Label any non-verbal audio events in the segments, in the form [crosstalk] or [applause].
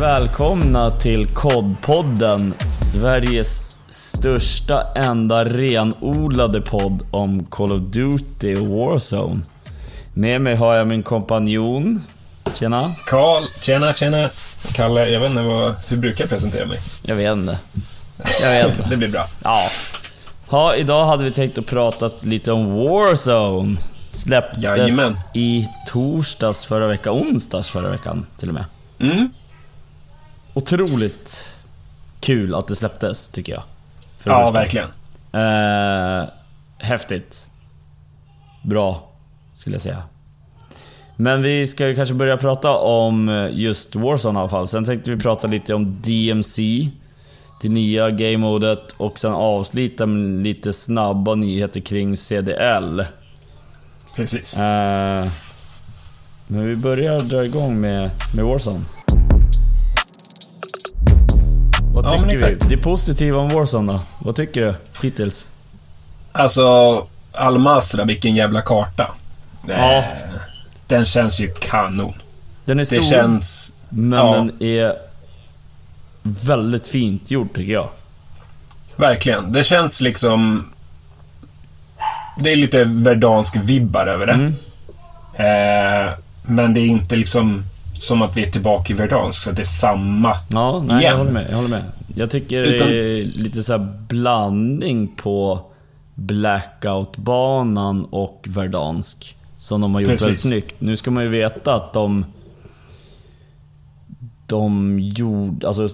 välkomna till kodpodden, Sveriges största enda renodlade podd om Call of Duty och Warzone. Med mig har jag min kompanjon. Tjena. Karl, tjena, tjena. Kalle, jag vet inte vad, hur brukar jag presentera mig? Jag vet inte. Jag vet inte. [laughs] det blir bra. Ja. ja, idag hade vi tänkt att prata lite om Warzone. Släpptes Jajamän. i torsdags förra veckan, onsdags förra veckan till och med. Mm. Otroligt kul att det släpptes, tycker jag. Ja, första. verkligen. Eh, häftigt. Bra, skulle jag säga. Men vi ska ju kanske börja prata om eh, just Warzone i alla fall. Sen tänkte vi prata lite om DMC, det nya game-modet och sen avsluta med lite snabba nyheter kring CDL. Precis. Eh, men vi börjar dra igång med, med Warzone. Vad Ja, men tycker vi? exakt. Det positiva om Warzone då? Vad tycker du hittills? Alltså, Almasra, vilken jävla karta. Ja. Eh, Den känns ju kanon. Den är stor, Det känns... men ja. den är väldigt fint gjord tycker jag. Verkligen. Det känns liksom... Det är lite verdansk-vibbar över det. Mm. Eh, men det är inte liksom som att vi är tillbaka i Verdansk, så att det är samma. Ja, nej, jag Igen. håller med. Jag håller med. Jag tycker Utan- det är lite så här blandning på Blackout-banan och Verdansk. Som de har gjort Precis. väldigt snyggt. Nu ska man ju veta att de... De gjorde... Alltså...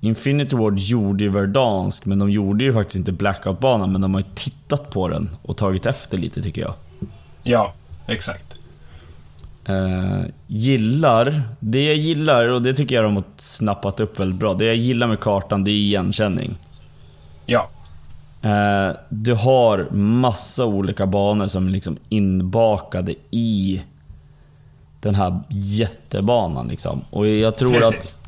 Infinity Ward gjorde ju Verdansk, men de gjorde ju faktiskt inte Blackout-banan. Men de har ju tittat på den och tagit efter lite tycker jag. Ja, exakt. Eh, gillar, det jag gillar, och det tycker jag de har snappat upp väldigt bra. Det jag gillar med kartan, det är igenkänning. Ja, Eh, du har massa olika banor som är liksom inbakade i den här jättebanan. Liksom. Och jag tror att precis.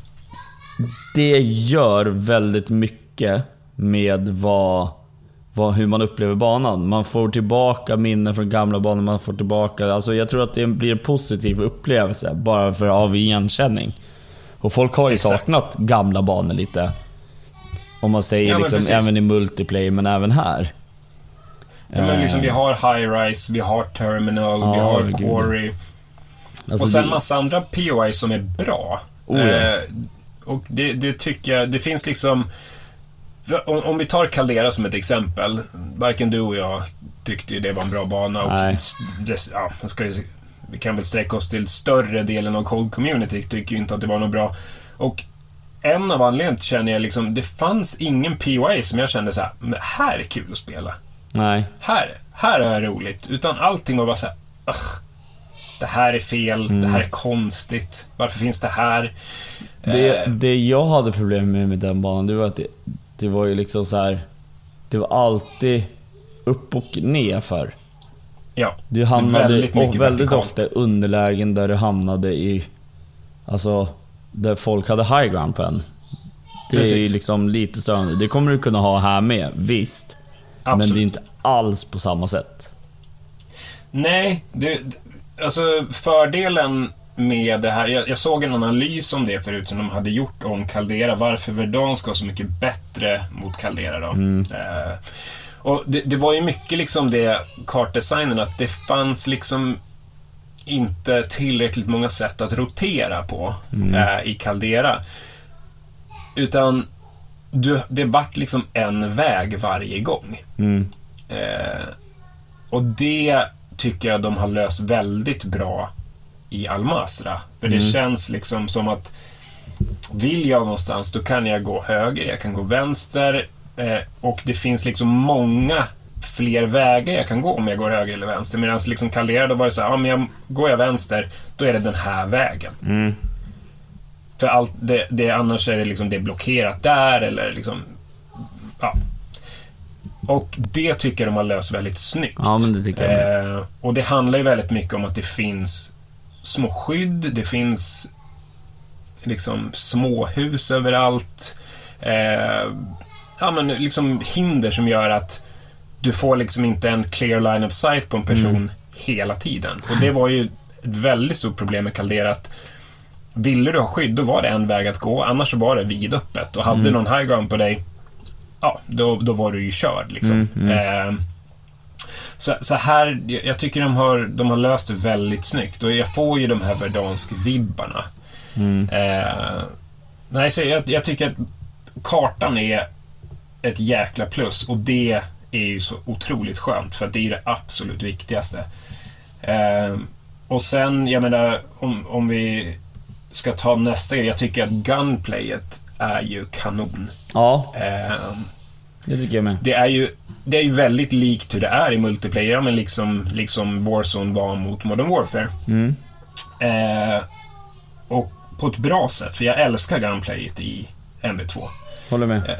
det gör väldigt mycket med vad, vad, hur man upplever banan. Man får tillbaka minnen från gamla banor, man får tillbaka... Alltså jag tror att det blir en positiv upplevelse bara för av igenkänning. Och folk har ju Exakt. saknat gamla banor lite. Om man säger Ja, liksom, även i multiplayer, men även här. Ja, men liksom, vi Eh, har High Rise, vi har Terminal, vi Ja, har. Quarry. alltså och sen det- massa andra POI som är bra. Oh, ja. Eh, och det, det tycker jag, det finns liksom... Om, om vi tar Caldera som ett exempel. Varken du och jag tyckte ju det var en bra bana. Och Nej. dess, ja, ska, ju- vi kan väl sträcka oss till större delen av Cold Community. Tycker ju inte att det var något bra. Och en av anledningarna känner jag liksom, det fanns ingen POI som jag kände så här, men här är kul att spela Nej. här, här är det roligt. Utan allting var bara så här, "Ugh, det här är fel, det här är konstigt. Varför finns det här? Det, Eh, det jag hade problem med med den banan, det var att det, det var ju liksom så här. Det var alltid upp och ner för. ja, Du hamnade väldigt mycket väldigt ofta i underlägen där du hamnade i... Alltså, där folk hade high ground på en. Det är ju Precis. liksom lite störande. Det kommer du kunna ha här med, visst. Men absolut. det är inte alls på samma sätt. Nej, det, alltså fördelen med det här, jag, jag såg en analys om det förut som de hade gjort om Caldera, varför Verdansk var så mycket bättre mot Caldera då. Eh, och det, det var ju mycket liksom det kartdesignen, att det fanns liksom inte tillräckligt många sätt att rotera på eh, i Caldera. Utan du, det vart liksom en väg varje gång. Mm. Eh, och det tycker jag de har löst väldigt bra i Almasra. För det känns liksom som att vill jag någonstans, då kan jag gå höger, jag kan gå vänster. Eh, och det finns liksom många fler vägar jag kan gå om jag går höger eller vänster. Medan liksom Caldera, då var det så här, ja, men jag, går jag vänster, då är det den här vägen. Mm. För allt det, det, annars är det liksom det är blockerat där eller liksom... Ja. Och det tycker jag de har löst väldigt snyggt. Ja, det eh, Och det handlar ju väldigt mycket om att det finns små skydd, det finns liksom småhus överallt. Eh, ja, men liksom hinder som gör att du får liksom inte en clear line of sight på en person Mm. hela tiden. Och det var ju ett väldigt stort problem med Caldera att ville du ha skydd, då var det en väg att gå. Annars så var det vidöppet. Och hade Mm. någon high ground på dig, ja, då, då var du ju körd liksom. Mm, Eh, så, så här, jag- tycker de har, de har löst det väldigt snyggt. Och jag får ju de här Verdansk-vibbarna. Mm. Eh, nej, så jag, jag tycker att kartan är ett jäkla plus. Och det är ju så otroligt skönt, för att det är ju det absolut viktigaste. Eh, och sen, jag menar, om, om vi ska ta nästa grej. Jag tycker att gunplayet är ju kanon. Ja, Eh, det tycker jag med. det är ju det är ju väldigt likt hur det är i multiplayer, men liksom, liksom Warzone var mot Modern Warfare. Mm. Eh, och på ett bra sätt, för jag älskar gunplayet i MB2. Håller med.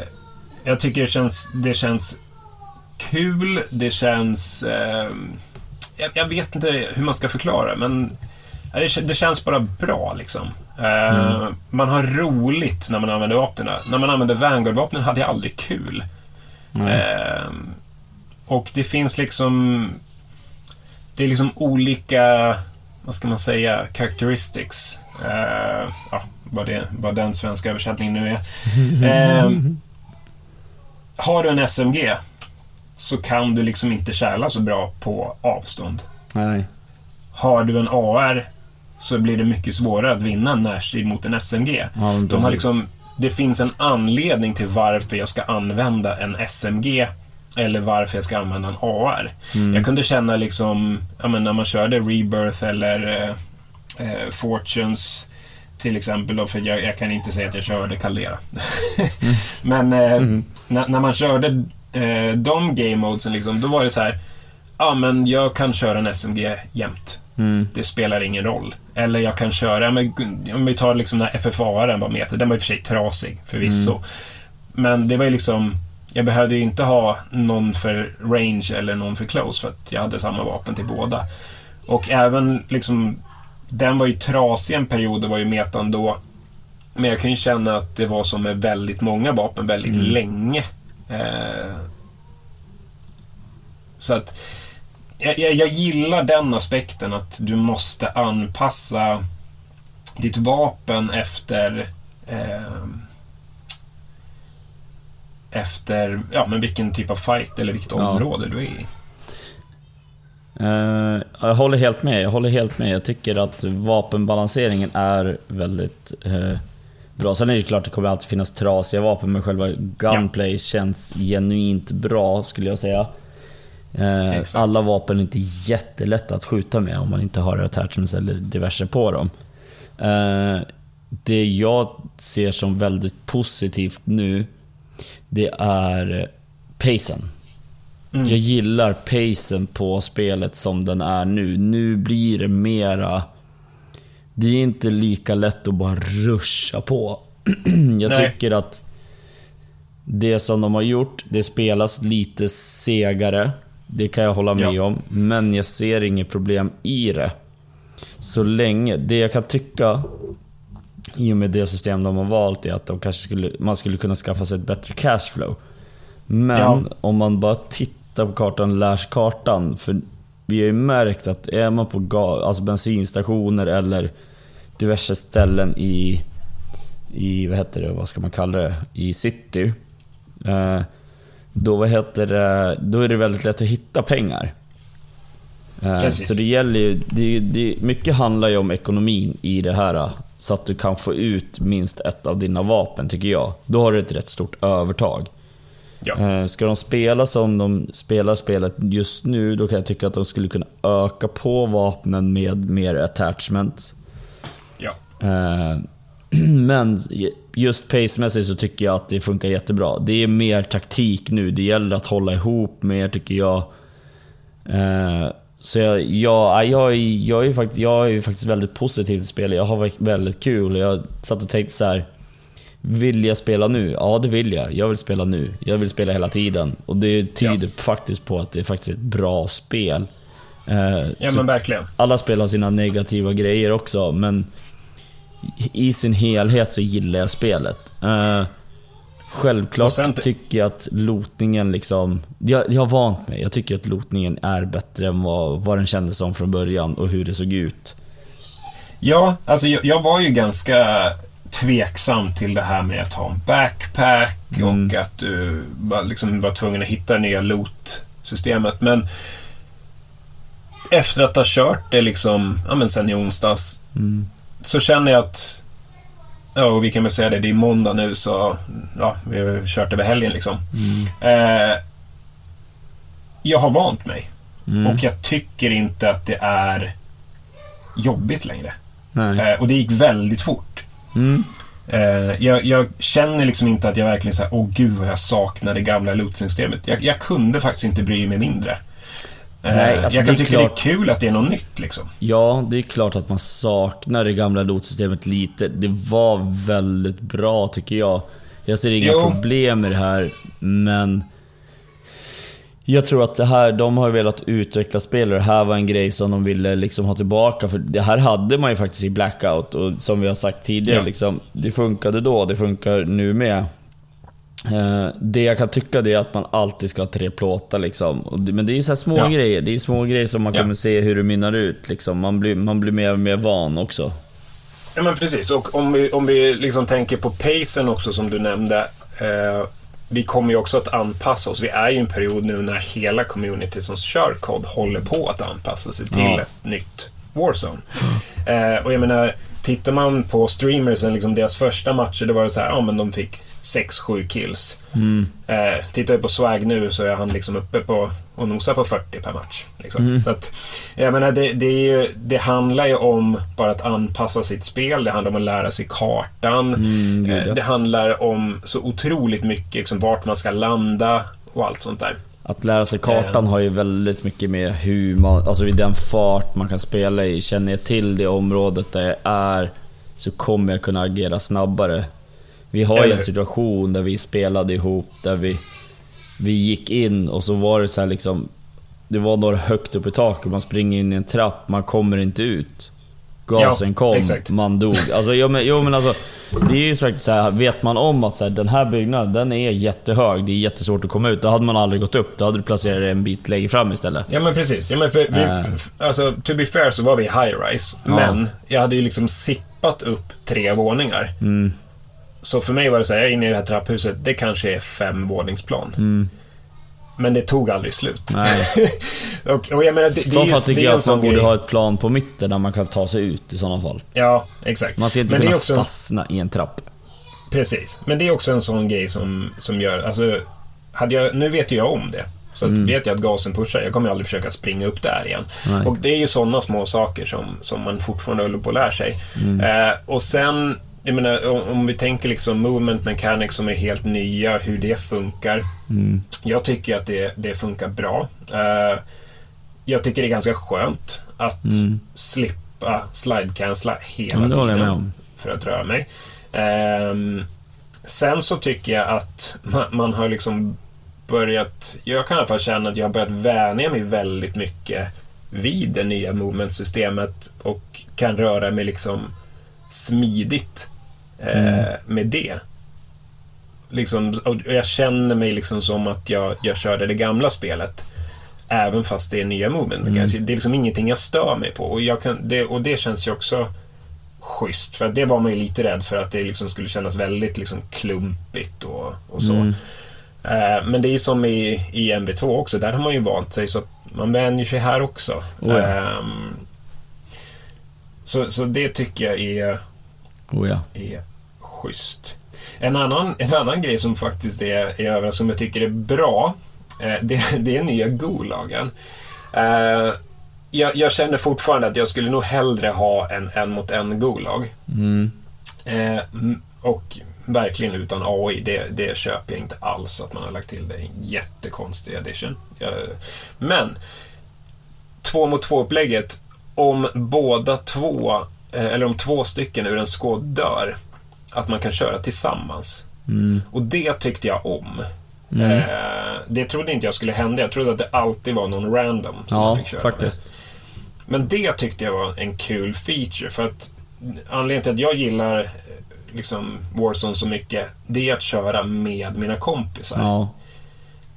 Jag tycker det känns, det känns kul, det känns... Eh, jag, jag vet inte hur man ska förklara, men det, det känns bara bra liksom. Eh, Man har roligt när man använder vapnen. När man använder Vanguard-vapnen hade jag aldrig kul. Eh, och det finns liksom... Det är liksom olika, vad ska man säga, characteristics. Eh, ja, vad, det, vad den svenska översättningen nu är. [laughs] Eh, har du en SMG så kan du liksom inte kärla så bra på avstånd. Nej. Har du en AR så blir det mycket svårare att vinna en närstrid mot en SMG. Ja, De har liksom, det finns en anledning till varför jag ska använda en SMG eller varför jag ska använda en AR. Mm. Jag kunde känna liksom, ja, men när man körde Rebirth eller eh, eh, Fortunes till exempel, då, för jag, jag kan inte säga att jag körde Caldera. [laughs] men eh, när, när man körde eh, de game modesen, liksom, då var det så här, ja men jag kan köra en SMG jämt. Mm. Det spelar ingen roll. Eller jag kan köra, men, om vi tar liksom den här FFA-aren var meter, den var i och för sig trasig förvisso. Men det var ju liksom, jag behövde ju inte ha någon för range eller någon för close för att jag hade samma vapen till båda. Och även liksom, den var ju trasig en period, det var ju metan då. Men jag kan ju känna att det var som med väldigt många vapen väldigt länge. Eh, så att jag, jag, gillar den aspekten att du måste anpassa ditt vapen efter eh, efter ja, men vilken typ av fight eller vilket Ja. område du är i. Eh, jag håller helt med. Jag håller helt med. Jag tycker att vapenbalanseringen är väldigt eh, bra. Sen är det klart att det kommer alltid finnas trasiga vapen, men själva gunplay känns genuint bra skulle jag säga. Eh, alla vapen är inte jättelätta att skjuta med om man inte har attachments eller diverse på dem. Eh, det jag ser som väldigt positivt nu, det är pacen. Mm. Jag gillar pacen på spelet som den är nu. Nu blir det mera... Det är inte lika lätt att bara ruscha på. [clears throat] Jag Nej. tycker att det som de har gjort, det spelas lite segare. Det kan jag hålla med Ja. om. Men jag ser inget problem i det. Så länge... Det jag kan tycka i och med det system de har valt är att de kanske skulle, man skulle kunna skaffa sig ett bättre cashflow. Men Ja. om man bara tittar på kartan, lär sig kartan. För vi har ju märkt att är man på ga- alltså bensinstationer eller diverse ställen i, i, vad heter det, vad ska man kalla det, i city. Eh, då, vad heter det, då är det väldigt lätt att hitta pengar. Eh, Precis. så det gäller ju, det, det, mycket handlar ju om ekonomin i det här. Så att du kan få ut minst ett av dina vapen, tycker jag. Då har du ett rätt stort övertag. Ja. Eh, Ska de spela som de spelar spelet just nu, då kan jag tycka att de skulle kunna öka på vapnen med mer attachments. ja. [clears throat] Men just pacemässigt så tycker jag att det funkar jättebra. Det är mer taktik nu, det gäller att hålla ihop mer tycker jag. Eh, Så jag, jag, jag, är- jag, är faktiskt, jag är faktiskt väldigt positiv till spelet. Jag har varit väldigt kul. Jag satt och tänkte så här. Vill jag spela nu? Ja, det vill jag. Jag vill spela nu. Jag vill spela hela tiden. Och det tyder faktiskt på att det är faktiskt ett bra spel. Eh, Ja, så men verkligen. alla spel har sina negativa grejer också, men i sin helhet så gillar jag spelet. Eh, självklart tycker jag att lootningen liksom... Jag, jag har vant mig. Jag tycker att lootningen är bättre än vad, vad den kändes som från början och hur det såg ut. Ja, alltså jag, jag var ju ganska tveksam till det här med att ha en backpack Mm. och att du liksom var tvungen att hitta nya loot-systemet. Men efter att ha kört det liksom, ja men sen i onsdags, Mm. Så känner jag att, ja och vi kan väl säga det, det är måndag nu så, ja, vi har kört över helgen liksom. Eh, jag har vant mig. Mm. Och jag tycker inte att det är jobbigt längre. Eh, och det gick väldigt fort. Mm. Eh, jag, jag känner liksom inte att jag verkligen säger åh gud vad jag saknar det gamla lootsystemet. Jag, jag kunde faktiskt inte bry mig mindre. Eh, Nej, alltså jag kan det är tycka klart- det är kul att det är något nytt liksom. Ja, det är klart att man saknar det gamla lotsystemet lite. Det var väldigt bra tycker jag. Jag ser inga Jo. problem med det här, men... Jag tror att det här, de har velat utveckla spel och det här var en grej som de ville liksom ha tillbaka. För det här hade man ju faktiskt i Blackout och som vi har sagt tidigare, Ja. liksom, det funkade då, det funkar nu med. Eh, det jag kan tycka det är att man alltid ska ha tre plåtar liksom. Men det är så små Ja. grejer. Det är små grejer som man Ja. kommer se hur det mynnar ut. Liksom. Man, blir, man blir mer och mer van också. Ja men precis, och om vi, om vi liksom tänker på pacen också som du nämnde. Eh, vi kommer ju också att anpassa oss. Vi är ju i en period nu när hela community som kör kod håller på att anpassa sig till Ja. ett nytt Warzone. Eh, och jag menar, tittar man på streamersen, liksom deras första matcher, då var det så här, ja men de fick 6-7 kills. Eh, tittar vi på Swag nu så är han liksom uppe på och nosar på 40 per match. Liksom. Så att, jag menar, det, det, ju, det handlar ju om bara att anpassa sitt spel. Det handlar om att lära sig kartan. Mm, gud, eh, det handlar om så otroligt mycket, liksom, vart man ska landa och allt sånt där. Att lära sig kartan Eh. har ju väldigt mycket med hur man, alltså i den fart man kan spela i. Känner jag till det området där jag är så kommer jag kunna agera snabbare. Vi har ju en situation där vi spelade ihop, där vi, vi gick in och så var det så här liksom... Det var några högt upp i taket, man springer in i en trapp, man kommer inte ut. Gasen Ja, kom, exakt. man dog. Alltså, jo, men, jo, men alltså, det är ju sagt så här, vet man om att så här, den här byggnaden den är jättehög, det är jättesvårt att komma ut. Då hade man aldrig gått upp, då hade du placerat dig en bit längre fram istället. Ja men precis. Ja, men för vi, f- alltså, to be fair så var vi i high rise. Ja. Men jag hade ju liksom sippat upp tre våningar. Mm. Så för mig var det så här, jag är inne i det här trapphuset, det kanske är fem våningsplan. Men det tog aldrig slut. Mm. Nej. [laughs] och, och jag menar, det, det är ju fall det tycker är jag att man sån borde grej. ha ett plan på mitten där man kan ta sig ut i sådana fall. Ja, exakt. Man ska inte Men det kunna också, fastna i en trapp. Precis. Men det är också en sån grej som, som gör, alltså, hade jag, nu vet ju jag om det. Så att vet jag att gasen pushar, jag kommer aldrig försöka springa upp där igen. Nej. Och det är ju sådana små saker som, som man fortfarande håller på att lära sig. Eh, och sen, jag menar, om, om vi tänker liksom movement mechanics som är helt nya, hur det funkar. Jag tycker att det, det funkar bra. Eh, jag tycker det är ganska skönt att slippa slide-cancella hela Ja, tiden för att röra mig. Ehm, sen så tycker jag att man, man har liksom börjat... Jag kan i alla fall känna att jag har börjat vänja mig väldigt mycket vid det nya movement-systemet och kan röra mig liksom smidigt eh, med det. Liksom, och jag känner mig liksom som att jag, jag körde det gamla spelet. Även fast det är nya movement. Det är liksom ingenting jag stör mig på. Och, kan, det, och det känns ju också schysst. För det var man ju lite rädd för att det liksom skulle kännas väldigt liksom klumpigt och, och så. Mm. Eh, men det är ju som i, i MV2 också. Där har man ju vant sig så man vänjer sig här också. Oh ja. Ehm, så, så det tycker jag är, Oh ja. är schysst. En annan, en annan grej som faktiskt är, är över som jag tycker är bra. Eh, det, det är nya Gulagen. Eh, jag, jag känner fortfarande att jag skulle nog hellre ha en en mot en Gulag. Mm. Eh, och verkligen utan AI, det, det köper jag inte alls att man har lagt till det. En jättekonstig edition. Jag, men, två mot två upplägget om båda två, eh, eller om två stycken ur en skåd dör, att man kan köra tillsammans. Mm. Och det tyckte jag om. Eh, det trodde inte jag skulle hända. Jag trodde att det alltid var någon random som man Ja, fick köra med. faktiskt. Men det tyckte jag var en kul feature. För att anledningen till att jag gillar eh, liksom Warzone så mycket, det är att köra med mina kompisar. Ja.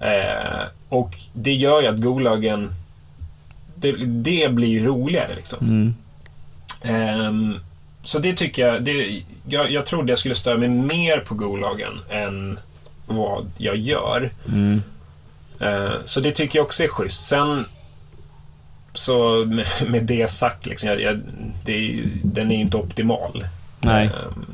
Eh, och det gör ju att Gulagen, det, det blir ju roligare liksom. Mm. Ehm, så det tycker jag, det, jag... Jag trodde jag skulle störa mig mer på Golagen än vad jag gör. Mm. Eh, så det tycker jag också är schysst. Sen så med, med det sagt, liksom, jag, jag, det är, den är ju inte optimal. Nej. Ehm,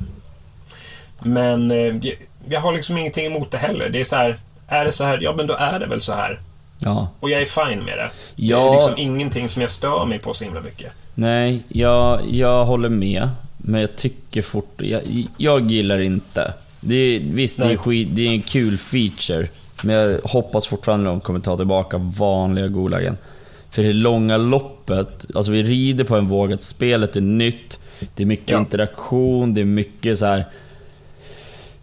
men eh, jag, jag har liksom ingenting emot det heller. Det är så här, är det så här, ja men då är det väl så här. Ja. Och jag är fine med det. Det Ja. är liksom ingenting som jag stör mig på så himla mycket. Nej, jag, jag håller med. Men jag tycker fort... Jag, jag gillar inte. Det är, visst, det är, skit, det är en kul feature. Men jag hoppas fortfarande de kommer ta tillbaka vanliga Gulagen. För i det långa loppet, alltså vi rider på en våg att spelet är nytt. Det är mycket Ja. interaktion, det är mycket så här.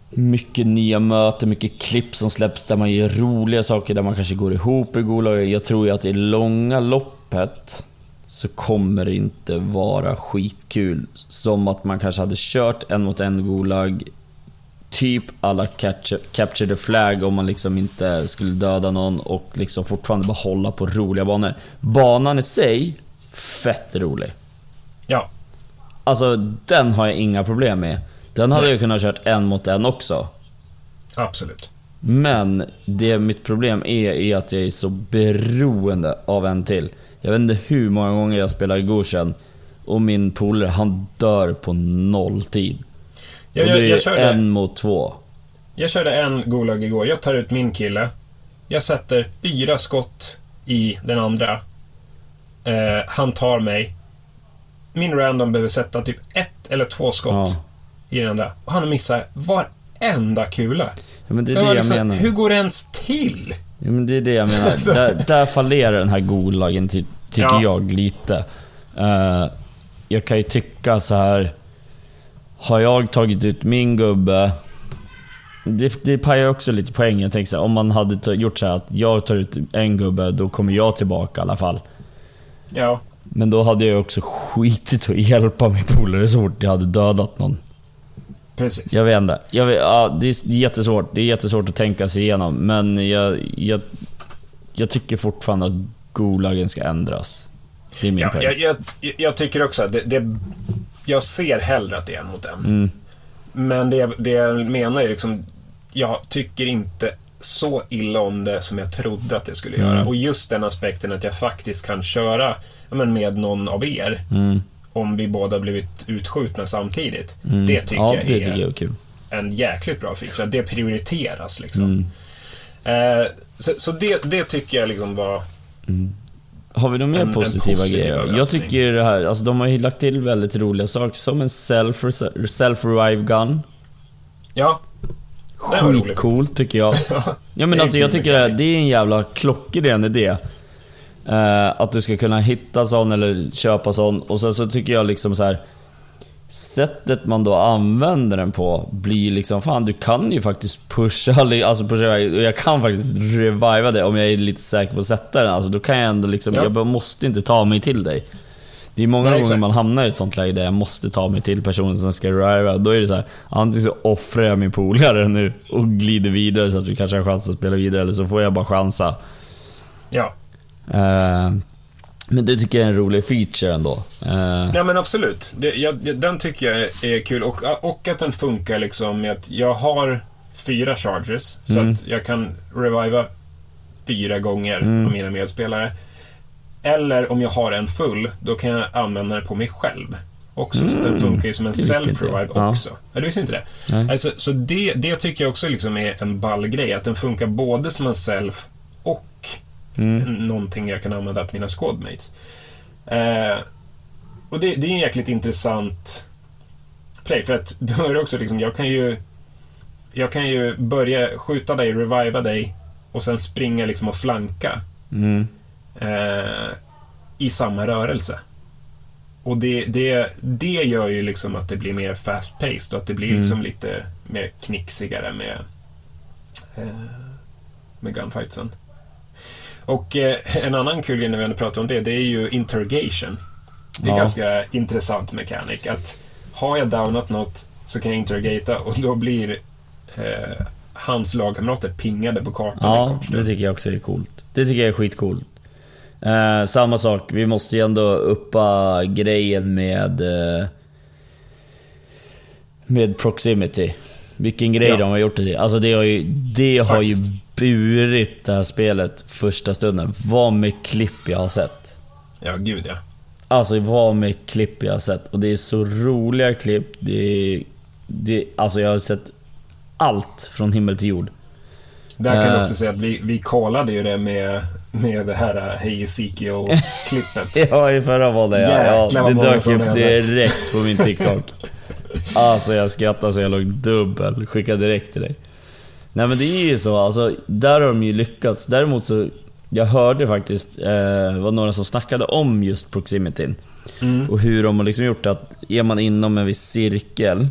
Mycket nya möten, mycket klipp som släpps där man gör roliga saker, där man kanske går ihop i Gulagen. Jag tror ju att i långa loppet så kommer det inte vara skitkul. Som att man kanske hade kört en mot en Gulag, typ alla capture, capture the flag om man liksom inte skulle döda någon och liksom fortfarande bara hålla på roliga banor. Banan i sig, fett rolig. Ja, Alltså den har jag inga problem med. Den hade Nej. jag kunnat kört en mot en också. absolut. Men det mitt problem är, är att jag är så beroende av en till. Jag vet inte hur många gånger jag spelar Goshen och min polare, han dör på noll tid. Jag, och jag, det är jag, körde, en mot två. jag körde en Gulag igår. Jag tar ut min kille. Jag sätter fyra skott i den andra. Eh, han tar mig. Min random behöver sätta typ ett eller två skott Ja. i den andra. Och han missar varenda kula. Ja, men det är Jag det jag liksom, menar. Hur går det ens till? Ja, men det är det jag menar. [laughs] Där, där fallerar den här Golagen, ty, tycker Ja. jag, lite. Eh, jag kan ju tycka så här. Har jag tagit ut min gubbe... Det, det pajar också lite poäng. Jag tänker så här, om man hade gjort så här att jag tar ut en gubbe, då kommer jag tillbaka i alla fall. Ja, Men då hade jag också skitit att hjälpa min polare så fort jag hade dödat någon. Precis. Jag vet inte. Jag vet, ja, det är jättesvårt. Det är jättesvårt att tänka sig igenom. Men jag, jag, jag tycker fortfarande att Gulagen ska ändras. Det är min Ja, jag, jag, jag tycker också att det, det... Jag ser hellre att det är en mot en. Mm. Men det, det jag menar är liksom... Jag tycker inte så illa om det som jag trodde att det skulle Mm. göra. Och just den aspekten att jag faktiskt kan köra ja, men med någon av er. Mm. Om vi båda blivit utskjutna samtidigt. Det tycker ja, jag det är tycker jag är kul. en jäkligt bra. Att det prioriteras liksom. Mm. Eh, så så det, det tycker jag liksom var... Har vi några mer En- en positiva positiv grejer? Jag överraskning. tycker det här, alltså de har ju lagt till väldigt roliga saker. Som en self, self-revive gun. Ja. Skitcoolt tycker jag. [laughs] Ja, men alltså jag tycker det, det är en jävla klockren idé. Eh, att du ska kunna hitta sån eller köpa sån och sen så tycker jag liksom så här. Sättet man då använder den på blir liksom, fan du kan ju faktiskt pusha, alltså pusha iväg, jag kan faktiskt reviva det om jag är lite säker på att sätta den. Alltså då kan jag ändå liksom, Ja. jag måste inte ta mig till dig. Det är många Nej, gånger exakt. man hamnar i ett sånt läge där jag måste ta mig till personen som ska reviva. Då är det så här, antingen så offrar jag min polare nu och glider vidare så att vi kanske har chans att spela vidare, eller så får jag bara chansa. Ja. Eh, men det tycker jag är en rolig feature ändå. Eh, Ja men absolut. Det, jag, den tycker jag är, kul. Och, och att den funkar liksom med att jag har fyra charges. Så Mm. att jag kan reviva fyra gånger Mm. av mina medspelare. Eller om jag har en full, då kan jag använda den på mig själv. Också, så att den funkar ju som en Mm. Self-revive Ja. också. Ja, du visste inte det? Nej. Alltså, så det, det tycker jag också liksom är en ball grej. Att den funkar både som en self och mm, någonting jag kan använda på mina squadmates. Eh, och det, det är en jäkligt intressant play, för att [laughs] då är det också liksom, jag kan ju jag kan ju börja skjuta dig, reviva dig och sen springa liksom och flanka mm, eh, i samma rörelse. Och det, det, det gör ju liksom att det blir mer fast-paced och att det blir Mm. liksom lite mer knixigare med, eh, med gunfightsen. Och eh, en annan kul grej när vi ändå pratar om det, det är ju interrogation. Det är Ja. ganska intressant mekanik. Att har jag downat något så kan jag interrogata och då blir eh, hans lagkamrater pingade på kartan ja, det tycker jag också är coolt. Det tycker jag är skitcoolt. Eh, samma sak, vi måste ju ändå uppa grejen med... Eh, med proximity. Vilken grej Ja. de har gjort det till. Alltså det har ju, det har ju Burit det här spelet första stunden. Vad med klipp jag har sett. Ja, gud ja. Alltså vad med klipp jag har sett. Och det är så roliga klipp. Det är, det, alltså jag har sett allt från himmel till jord. Där kan Eh. jag också säga att vi, vi kollade ju det med, med det här uh, Hey Ezekiel-klippet. [laughs] Ja, i förra det ja. Ja det dök upp direkt på min TikTok. [laughs] Alltså jag skrattade så jag låg dubbel. Skickade direkt till dig. Nej men det är ju så, alltså där har de ju lyckats. Däremot så, jag hörde faktiskt, eh, var några som snackade om just proximityn. Mm. Och hur de har liksom gjort att, är man inom en viss cirkel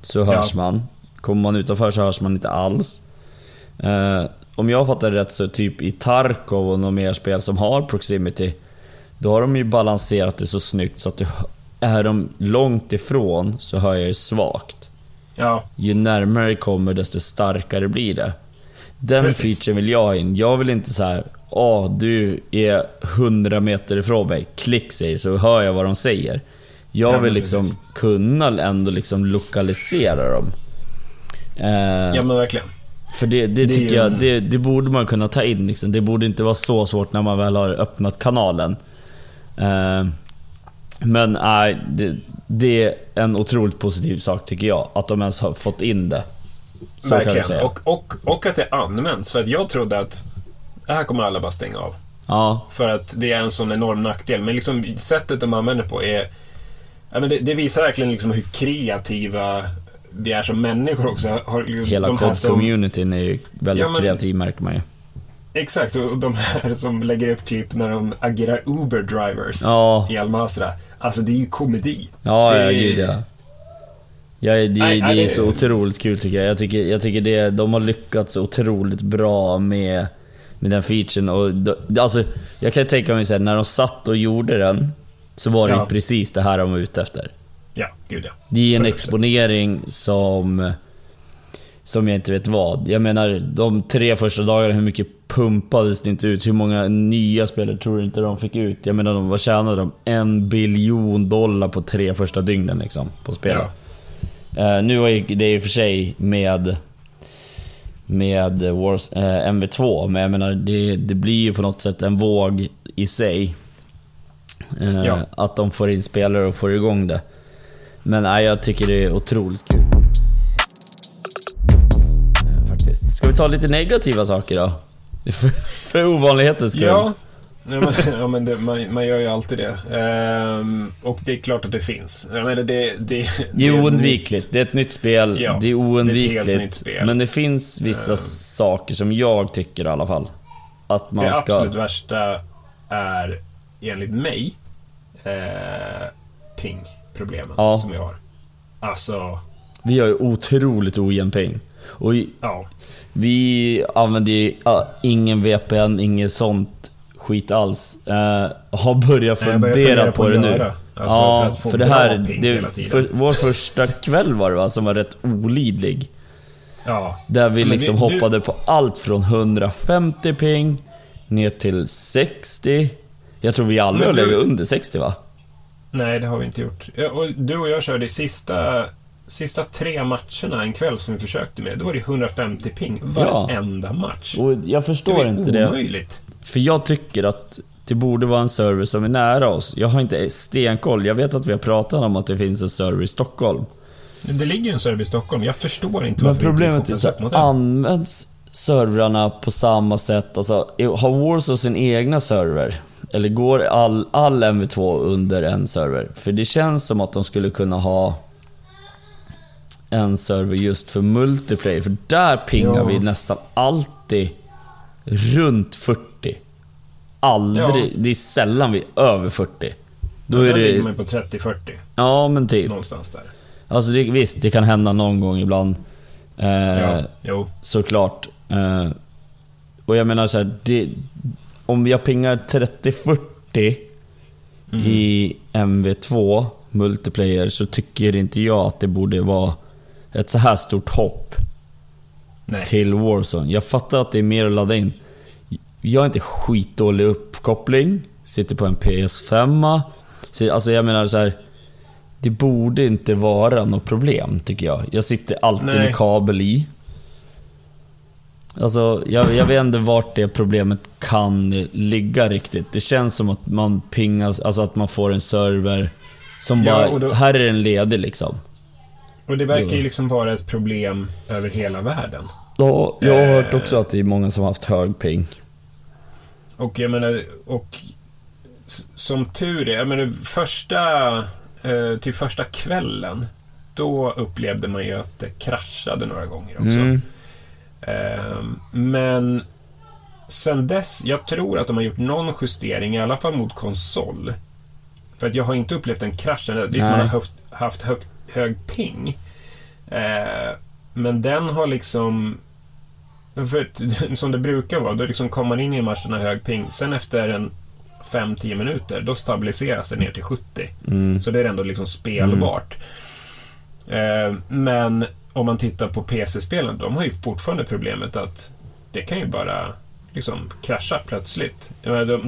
så hörs Ja. man. Kommer man utanför så hörs man inte alls. Eh, om jag fattar rätt så typ i Tarkov och något mer spel som har proximity, då har de ju balanserat det så snyggt så att du, är de långt ifrån så hör jag det svagt. Ja, Ju närmare det kommer desto starkare blir det. Den Precis. featuren vill jag ha in. Jag vill inte så här. Åh, du är 100 meter ifrån mig. Klick säger så hör jag vad de säger. Jag Ja, vill liksom kunna ändå liksom lokalisera dem. Eh, ja men verkligen. för det, det, Det tycker ju jag, det, det borde man kunna ta in liksom. Det borde inte vara så svårt när man väl har öppnat kanalen. Eh, men nej, det, det är en otroligt positiv sak tycker jag. Att de ens har fått in det. Så verkligen. säga. Och, och, och att det används. För att jag trodde att det här kommer alla bara stänga av. Ja, För att det är en sån enorm nackdel. Men liksom sättet de använder på är... Ja, men det, det visar verkligen liksom hur kreativa vi är som människor också. Har, liksom hela de COD-communityn är ju väldigt Ja, men- kreativ märker man ju. Exakt, och de här [laughs] som lägger upp klipp när de agerar Uber-drivers Ja. i Almazra. Alltså det är ju komedi. Ja, det ja, gud ja. ja det, Nej, det nej, är det- så otroligt kul tycker jag. Jag tycker, jag tycker det, de har lyckats otroligt bra med, med den featuren. Och, de- alltså, jag kan tänka mig att när de satt och gjorde den, så var det Ja. ju precis det här de var ute efter. Ja, gud ja. Det är en 100%. exponering som... Som jag inte vet vad. Jag menar, de tre första dagarna, hur mycket pumpades det inte ut? Hur många nya spelare tror du inte de fick ut? Jag menar, de, vad tjänade de? En biljon dollar på tre första dygnen liksom, på spelet. Eh, nu var det i och för sig med... Med Wars, eh, MV2, men jag menar, det, det blir ju på något sätt en våg i sig. Eh, Ja. Att de får in spelare och får igång det. Men nej, jag tycker det är otroligt kul. Eh, Faktiskt. Ska vi ta lite negativa saker då? För, [laughs] för ovanlighetens skull. Ja, ja, men, [laughs] ja, men det, man, man gör ju alltid det. Ehm, och det är klart att det finns. Jag menar, det, det, Det är oundvikligt. Det är ett nytt spel. Ja, det är det är oundvikligt. nytt spel. Men det finns vissa Eh. saker som jag tycker i alla fall. Att man det ska... absolut värsta är, enligt mig, eh, ping-problemen Ja. som vi har. Alltså, Vi har ju otroligt ojämn ping. Och i- ja. Vi använder ju ja, ingen VPN, inget sånt skit alls. Eh, har börjat Nej, jag börjar fundera fundera på på det nu. Alltså, ja, för för det här... Det, för vår första kväll var det va, som var rätt olidlig. ja. Där vi Men vi- liksom du- hoppade på allt från 150 ping ner till 60. Jag tror vi aldrig har legat under 60 va? Nej, det har vi inte gjort. Och du och jag körde sista, sista tre matcherna en kväll som vi försökte med. Då var det 150 ping varenda match. Och jag det förstår var inte det. omöjligt. För jag tycker att det borde vara en server som är nära oss. Jag har inte stenkoll. Jag vet att vi har pratat om att det finns en server i Stockholm. Men Det ligger en server i Stockholm. Jag förstår inte Men varför vi inte problemet är så används servrarna på samma sätt? Alltså, har Warzone sin egna server? Eller går all, all MV2 under en server? För det känns som att de skulle kunna ha en server just för multiplayer. För där pingar Ja. vi nästan alltid runt 40. Aldrig, Ja. det är sällan vi är över 40. Då är ligger det... man på 30-40. Ja men typ. Någonstans där. Alltså det, visst, det kan hända någon gång ibland. Eh, Ja, jo. Såklart. Eh, och jag menar så här, det, om jag pingar 30-40 Mm. i MV2 multiplayer så tycker inte jag att det borde vara ett så här stort hopp Nej. till Warzone. Jag fattar att det är mer att ladda in. Jag är inte skitdålig upp uppkoppling, sitter på en PS5. Så, alltså jag menar så här. Det borde inte vara något problem tycker jag. Jag sitter alltid Nej. med kabel i. Alltså, jag, jag vet inte vart det problemet kan ligga riktigt. Det känns som att man pingas, alltså att man får en server som bara, då- här är den ledig liksom. Och det verkar ju liksom vara ett problem över hela världen. Ja, jag har hört Eh. också att det är många som har haft hög ping. Och jag menar, och som tur är, jag menar första, eh, till första kvällen, då upplevde man ju att det kraschade några gånger också. Mm. Eh, men sen dess, jag tror att de har gjort någon justering, i alla fall mot konsol. För att jag har inte upplevt en krasch. Nej. man har haft, haft hög, hög ping. Eh, men den har liksom... För [laughs] som det brukar vara, då liksom kommer man in i en match och har hög ping. Sen efter en 5-10 minuter, då stabiliseras det ner till 70. Mm. Så det är ändå liksom spelbart. Eh, men om man tittar på PC-spelen, de har ju fortfarande problemet att det kan ju bara liksom krascha plötsligt. De, de,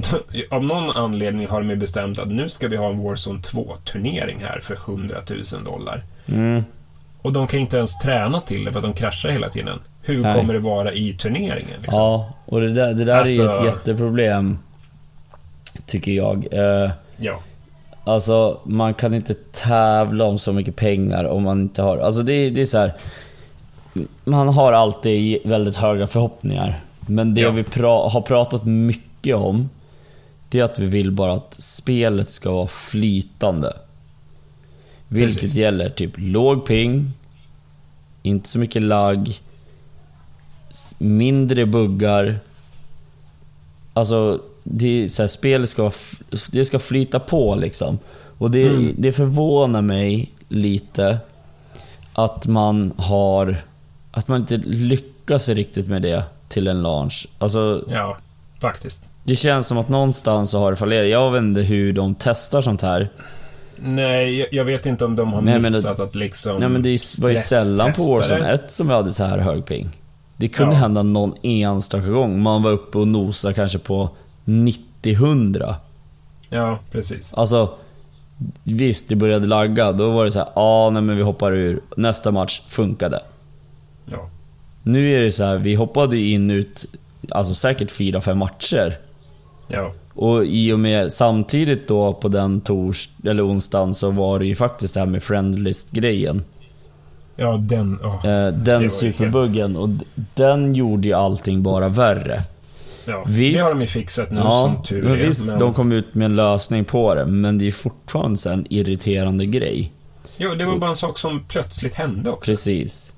av någon anledning har de ju bestämt att nu ska vi ha en Warzone 2-turnering här för 100 000 dollar. Mm. Och de kan inte ens träna till det för att de kraschar hela tiden. Hur Nej. kommer det vara i turneringen? Liksom? Ja, och det där, det där är ju ett Alltså- jätteproblem. Tycker jag. Eh, Ja. alltså, man kan inte tävla om så mycket pengar om man inte har... Alltså det, det är så här. Man har alltid väldigt höga förhoppningar. Men det Ja. vi pra, har pratat mycket om, det är att vi vill bara att spelet ska vara flytande. Vilket Precis. gäller typ låg ping, inte så mycket lagg, mindre buggar. Alltså, det är så här, spelet ska, det ska flyta på liksom. Och det, Mm. det förvånar mig lite att man har... Att man inte lyckas riktigt med det till en launch. Alltså, ja, faktiskt. det känns som att någonstans så har det fallerat. Jag vet inte hur de testar sånt här. Nej, jag- vet inte om de har Nej, men det- missat att liksom Nej men det var ju sällan på Warzone det. 1 som vi hade så här hög ping. Det kunde Ja. hända någon enstaka gång. Man var uppe och nosade kanske på 90-100. Ja, precis. Alltså, visst det började lagga. Då var det så här, ah, nej men vi hoppar ur. Nästa match funkade. Ja. Nu är det så här, vi hoppade in ut, alltså säkert 4-5 matcher. Ja. Och i och med samtidigt då på den tors eller onsdagen så var det ju faktiskt det här med friendlist-grejen. Ja, den... åh. Eh, den superbuggen och den gjorde ju allting bara värre. ja. visst. Det har de ju fixat nu Ja, som tur men är. visst, men... de kom ut med en lösning på det, men det är fortfarande en irriterande grej. Jo, det var bara en sak som plötsligt hände också. Precis.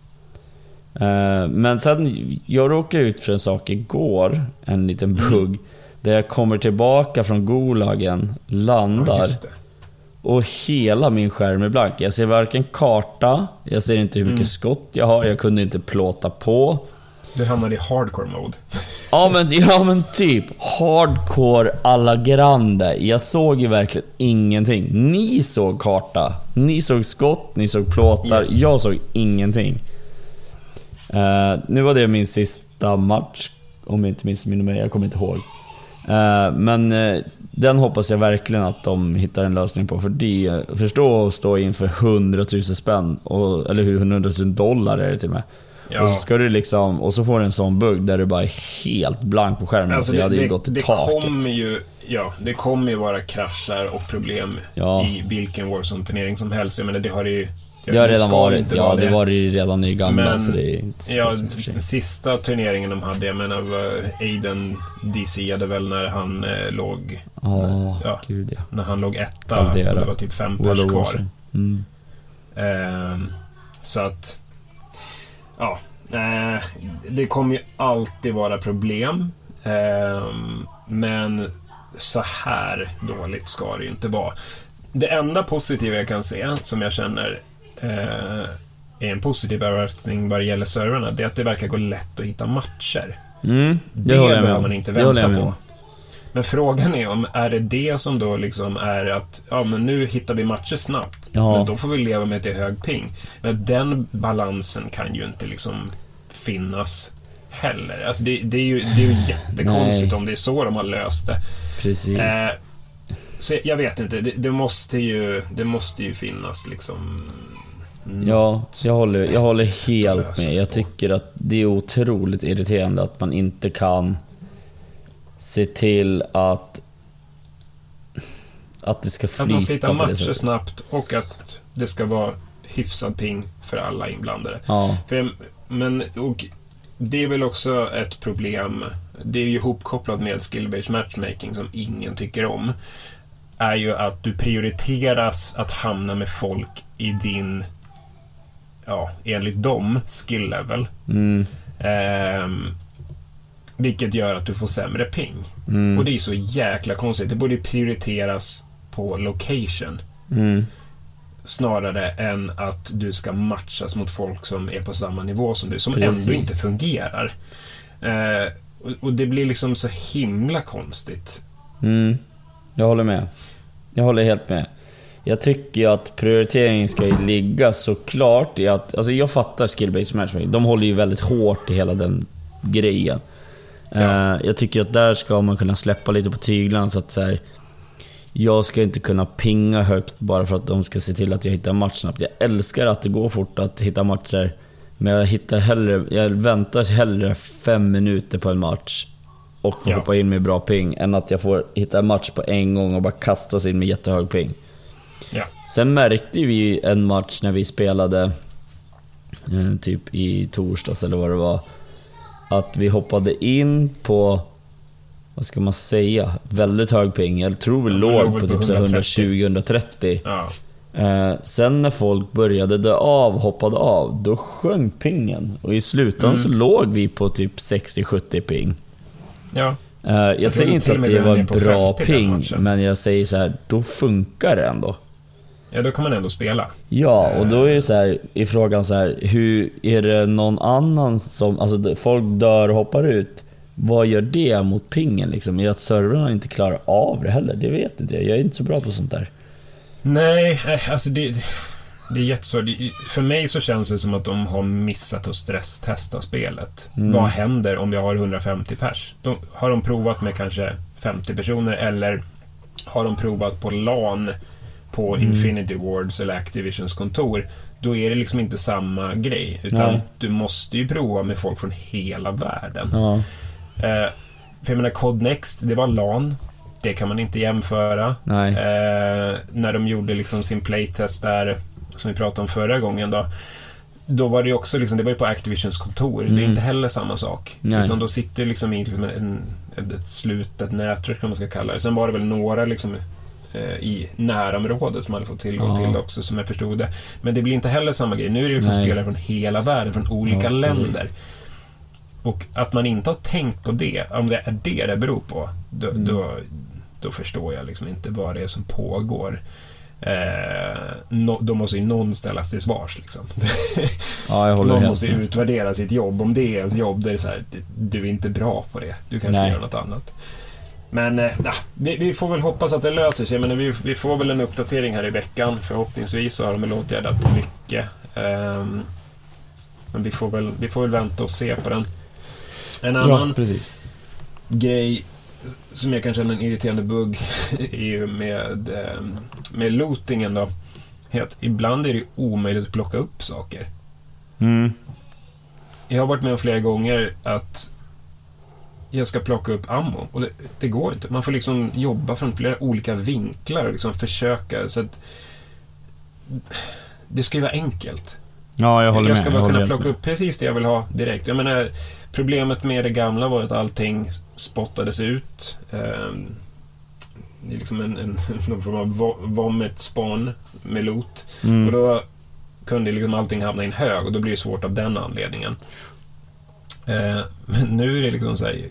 Eh, men sen, jag råkade ut för en sak igår, en liten Mm. bugg. Där jag kommer tillbaka från Gulagen, Ja, landar det. och hela min skärm är blank. Jag ser varken karta, jag ser inte hur mycket Mm. skott jag har, jag kunde inte plåta på. Du hamnade i hardcore mode. [laughs] Ja men, ja men typ, hardcore alla grande. Jag såg ju verkligen ingenting. Ni såg karta, ni såg skott, ni såg plåtar. Yes. Jag såg ingenting. Eh, nu var det min sista match, om jag inte missminner mig. Jag kommer inte ihåg. Eh, men eh, den hoppas jag verkligen att de hittar en lösning på. För det, förstå att stå inför 100 000 spänn, och, eller hur, 100 000 dollar är det till och med. Ja. Och så ska du liksom, och så får du en sån bugg där du bara är helt blank på skärmen. Alltså, så jag det, hade ju det, gått i det taket. kommer ju... Ja, det kommer ju vara kraschar och problem Ja. i vilken Warzone-turnering som helst. Jag menar, det har det ju... Det har det redan varit, ja vara det var det ju redan i det gamla Men, så det är inte så Ja, sista turneringen de hade, jag menar, var Aiden DC-ade väl när han eh, låg... Ja, Ja. gud ja. När han låg etta Caldera. och det var typ fem pers kvar. Mm. Ehm, så att... Ja. Eh, det kommer ju alltid vara problem. Ehm, men så här dåligt ska det ju inte vara. Det enda positiva jag kan se, som jag känner eh, är en positiv överraskning vad det gäller servrarna, det är att det verkar gå lätt att hitta matcher. Mm, det, Det, behöver man inte vänta på. Men frågan är om, är det det som då liksom är att, ja men nu hittar vi matcher snabbt. Ja. Men då får vi leva med att det är hög ping. Men den balansen kan ju inte liksom finnas heller. Alltså det, det är ju, det är ju jättekonstigt Nej. om det är så de har löst det. Precis. Eh, så jag vet inte, det, det, måste ju, det måste ju finnas liksom... mm, Ja, jag håller, jag håller helt med. Jag tycker att det är otroligt irriterande att man inte kan se till att att det ska Att man ska hitta flyta matcher sättet. snabbt och att det ska vara hyfsad ping för alla inblandade. Ja, För, men, och det är väl också ett problem. Det är ju ihopkopplat med skill-based matchmaking som ingen tycker om. Är ju att du prioriteras att hamna med folk i din, ja, enligt dem, skill level. mm, Ehm, vilket gör att du får sämre ping. mm, Och det är så jäkla konstigt. Det borde prioriteras på location mm, snarare än att du ska matchas mot folk som är på samma nivå som du, som Precis. ändå inte fungerar. Eh, och, och det blir liksom så himla konstigt. mm. Jag håller med. Jag håller helt med. Jag tycker ju att prioriteringen ska ju ligga såklart i att... Alltså jag fattar skill-based matchmaking. De håller ju väldigt hårt i hela den grejen. Ja. Eh, jag tycker att där ska man kunna släppa lite på tyglarna så att så här, Jag ska inte kunna pinga högt bara för att de ska se till att jag hittar match snabbt. Jag älskar att det går fort att hitta matcher. Men jag, hittar hellre, jag väntar hellre fem minuter på en match och får Ja. hoppa in med bra ping än att jag får hitta en match på en gång och bara kastas in med jättehög ping. Ja. Sen märkte vi en match när vi spelade eh, typ i torsdags eller vad det var. Att vi hoppade in på, vad ska man säga, väldigt hög ping. Jag tror vi Ja, låg på på typ så här 130. 120-130. Ja. Eh, sen när folk började dö av, hoppade av, då sjönk pingen. Och i slutändan Mm. så låg vi på typ 60-70 ping. ja. Eh, jag, tror säger inte att det var bra 50 den ping, men jag säger så här, då funkar det ändå. Ja, då kan man ändå spela. Ja, och då är det så här, i frågan så här, hur är det någon annan som, alltså folk dör och hoppar ut. Vad gör det mot pingen liksom? Är att servrarna inte klarar av det heller? Det vet inte jag. Jag är inte så bra på sånt där. Nej, eh, alltså det, det är jättesvårt. För mig så känns det som att de har missat att stresstesta spelet. Mm. Vad händer om jag har 150 pers? De, har de provat med kanske 50 personer eller har de provat på LAN på Mm. Infinity Wards eller Activisions kontor? Då är det liksom inte samma grej. Utan Nej. du måste ju prova med folk från hela världen. Ja, Eh, för jag menar, Cod Next, det var LAN. Det kan man inte jämföra. Eh, när de gjorde liksom sin playtest där, som vi pratade om förra gången då. Då var det ju också liksom, det var ju på Activisions kontor. Det är Mm. inte heller samma sak. Nej. Utan då sitter liksom i liksom en, ett slutet nätverk, kan man ska kalla det. Sen var det väl några liksom i närområdet som hade fått tillgång Ja. till det också, som jag förstod det. Men det blir inte heller samma grej. Nu är det liksom Nej. spelare från hela världen, från olika Ja, precis. länder. Och att man inte har tänkt på det, om det är det det beror på, då, Mm. då, då förstår jag liksom inte vad det är som pågår. Eh, no, då måste ju någon ställas till svars. Liksom. [laughs] Ja, jag håller någon måste ju med. utvärdera sitt jobb. Om det är ens jobb, det är så här, du är inte bra på det. Du kanske Nej. gör något annat. Men eh, vi, vi får väl hoppas att det löser sig. Men vi, vi får väl en uppdatering här i veckan. Förhoppningsvis så har de väl åtgärdat mycket. Ehm, men vi får, väl, vi får väl vänta och se på den. En annan Ja, grej som jag kan känna en irriterande bugg [laughs] är ju med, eh, med lootingen då. att ibland är det omöjligt att plocka upp saker. Mm. Jag har varit med om flera gånger att jag ska plocka upp ammo och det, det går inte. Man får liksom jobba från flera olika vinklar och liksom försöka så att det ska ju vara enkelt. Ja, jag håller jag med. ska Jag bara håller kunna plocka med. upp precis det jag vill ha direkt. Jag menar, problemet med det gamla var att allting spottades ut. Ehm, det är liksom en, en, [laughs] någon form av vo- vomit spawn med. Och Mm. då kunde liksom allting hamna i en hög och då blir det svårt av den anledningen. Eh, men nu är det liksom så här,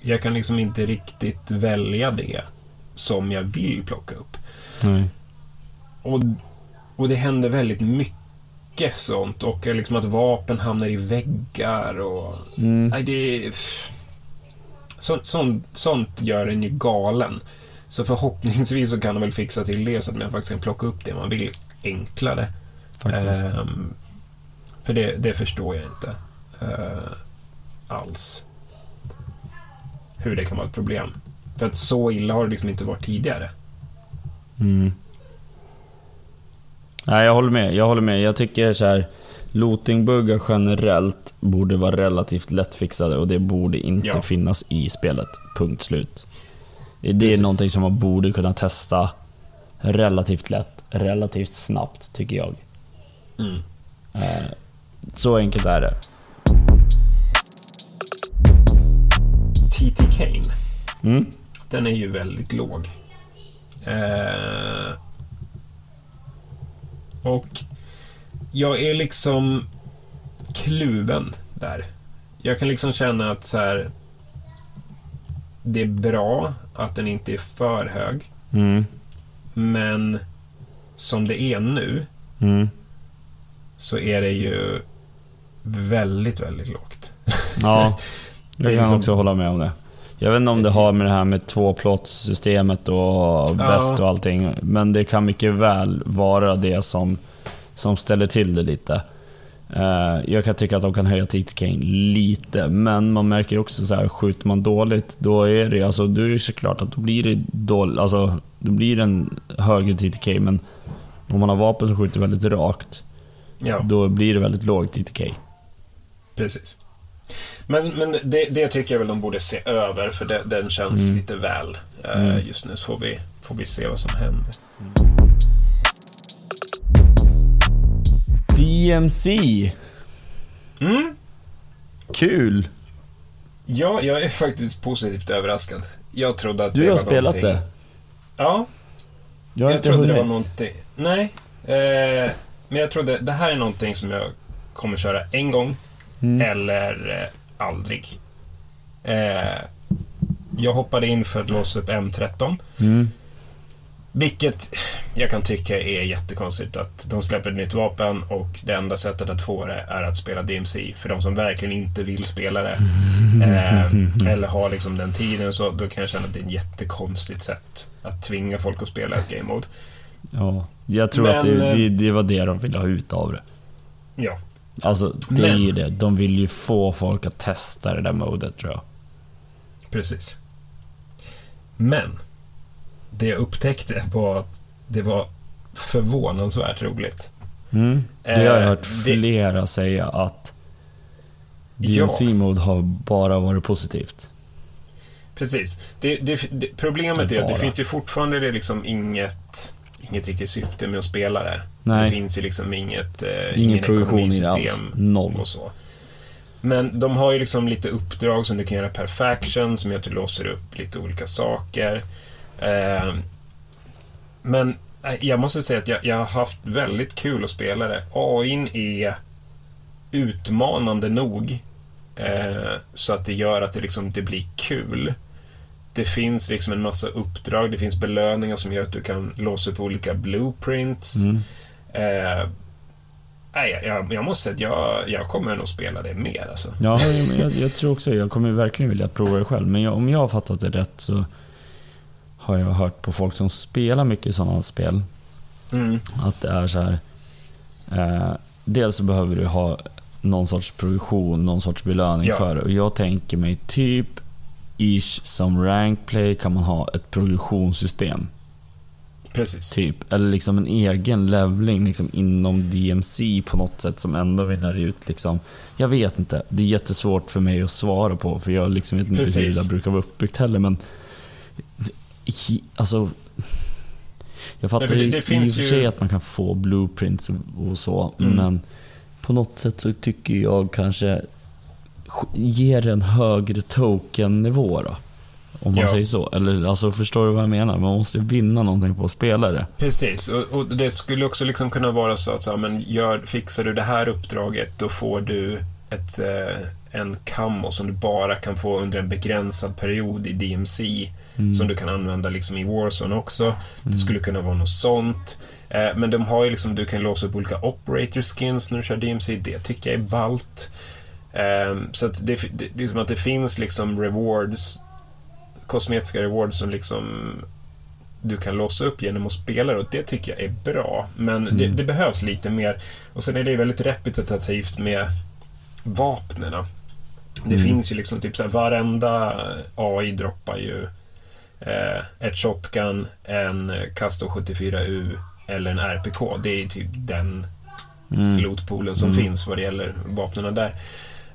jag kan liksom inte riktigt välja det som jag vill plocka upp. Nej. Och, och det händer väldigt mycket sånt och liksom att vapen hamnar i väggar och... Mm. Nej, det är... Sånt, sånt, gör en ju galen. Så förhoppningsvis så kan de väl fixa till det så att man faktiskt kan plocka upp det man vill enklare. Faktiskt. Ehm, för det, det förstår jag inte. Eh, alls hur det kan vara ett problem. För att så illa har det liksom inte varit tidigare. Mm. Nej, jag håller med. Jag håller med. Jag tycker så här. Lootingbuggar generellt borde vara relativt lättfixade och det borde inte Ja. finnas i spelet. Punkt slut. Det är Precis. någonting som man borde kunna testa relativt lätt, relativt snabbt, tycker jag. Mm. Eh, Så enkelt är det. Kane, Mm. den är ju väldigt låg. Eh, och jag är liksom kluven där. Jag kan liksom känna att så här, det är bra att den inte är för hög. Mm. Men som det är nu Mm. så är det ju väldigt, väldigt lågt. Ja, [laughs] jag kan liksom- också hålla med om det. Jag vet inte om det har med det här med tvåplåtssystemet och väst och allting, men det kan mycket väl vara det som, som ställer till det lite. Eh, jag kan tycka att de kan höja Kane lite, men man märker också så här, skjuter man dåligt, då är det alltså, då är det såklart att då blir det dåligt, alltså, då blir det en högre TTK, men om man har vapen som skjuter väldigt rakt, Ja, då blir det väldigt låg TTK. precis. Men, men det, det tycker jag väl de borde se över, för det, den känns Mm. lite väl eh, Mm. just nu. Så får vi, får vi se vad som händer. DMC, Mm. kul! Ja, jag är faktiskt positivt överraskad. Jag trodde att Du det har var spelat någonting... det. Ja, Jag har jag inte trodde det hunnit. var någonting... Nej. Eh, men jag trodde det här är någonting som jag kommer köra en gång Mm. eller eh, aldrig. Eh, jag hoppade in för att låsa upp M13. Mm. Vilket jag kan tycka är jättekonstigt att de släpper ett nytt vapen och det enda sättet att få det är att spela DMC. För de som verkligen inte vill spela det [laughs] eh, eller har liksom den tiden så, då kan jag känna att det är ett jättekonstigt sätt att tvinga folk att spela ett game mode. Ja, jag tror Men, att det, eh, det, det var det de ville ha ut av det. Ja, Alltså, det är Men- ju det. De vill ju få folk att testa det där modet tror jag. precis. Men det jag upptäckte var att det var förvånansvärt roligt. Mm. Det har jag Eh, hört det- flera säga att Ja. DNC-mode har bara varit positivt. Precis. Det, det, det, problemet Det är att det finns ju fortfarande det liksom inget, inget riktigt syfte med att spela det. Nej. Det finns ju liksom inget, eh, Ingen ingen ekonomisystem Noll. och så. Men de har ju liksom lite uppdrag som du kan göra per faction som gör att du låser upp lite olika saker. Eh, men eh, jag måste säga att jag, jag har haft väldigt kul att spela det. AIn är utmanande nog eh, så att det gör att det, liksom, det blir kul. Det finns liksom en massa uppdrag, det finns belöningar som gör att du kan låsa upp olika blueprints. Mm. Eh, nej, jag, jag, måste säga att jag, jag kommer nog spela det mer alltså. Ja, jag, jag tror också Jag kommer verkligen vilja prova det själv. Men jag, om jag har fattat det rätt så har jag hört på folk som spelar mycket sådana spel Mm. att det är så här. Eh, dels så behöver du ha någon sorts progression, någon sorts belöning Ja. för det. Och jag tänker mig typ ish som rank play kan man ha ett progressionssystem. Precis. Typ. Eller liksom en egen levling liksom inom DMC på något sätt som ändå vinner ut liksom. Jag vet inte. Det är jättesvårt för mig att svara på för jag liksom vet inte hur det där brukar vara uppbyggt heller men... Alltså... Jag fattar Nej, det- ju det i och för ju- sig att man kan få blueprints och- så, Mm. men på något sätt så tycker jag kanske sk- ger en högre token-nivå då. Om man Ja. säger så. Eller alltså, förstår du vad jag menar? Man måste vinna någonting på att spela det. Precis, och, och det skulle också liksom kunna vara så att så, här, men gör, fixar du det här uppdraget, då får du ett, eh, en kammo som du bara kan få under en begränsad period i DMC. Mm. Som du kan använda liksom i Warzone också. Det skulle kunna vara något sånt. Eh, men de har ju liksom, du kan låsa upp olika operator skins när du kör DMC. Det tycker jag är ballt. Eh, så att det, det, det är som att det finns liksom rewards, kosmetiska rewards som liksom du kan låsa upp genom att spela det och det tycker jag är bra. Men det, Mm. det behövs lite mer. Och sen är det väldigt repetitivt med vapnena. Det Mm. finns ju liksom typ så här, varenda AI droppar ju eh, ett shotgun, en Castor 74U eller en RPK. Det är typ den Mm. pilotpoolen som Mm. finns vad det gäller vapnen där.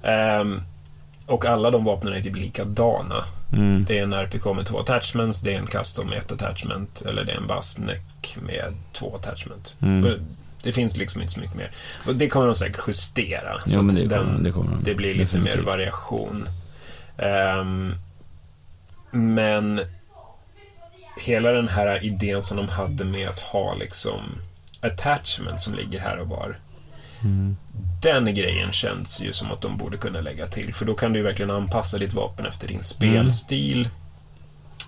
Ehm, och alla de vapnen är typ likadana. Mm. Det är en RPK med två attachments, det är en custom med ett attachment eller det är en Bassneck med två attachment. Mm. Det finns liksom inte så mycket mer. Och det kommer de säkert justera. Ja, så det den, kommer, det kommer de. det blir lite mer Definitivt. variation. Ehm, men hela den här idén som de hade med att ha liksom attachment som ligger här och var. Mm. Den grejen känns ju som att de borde kunna lägga till. För då kan du ju verkligen anpassa ditt vapen efter Mm. din spelstil.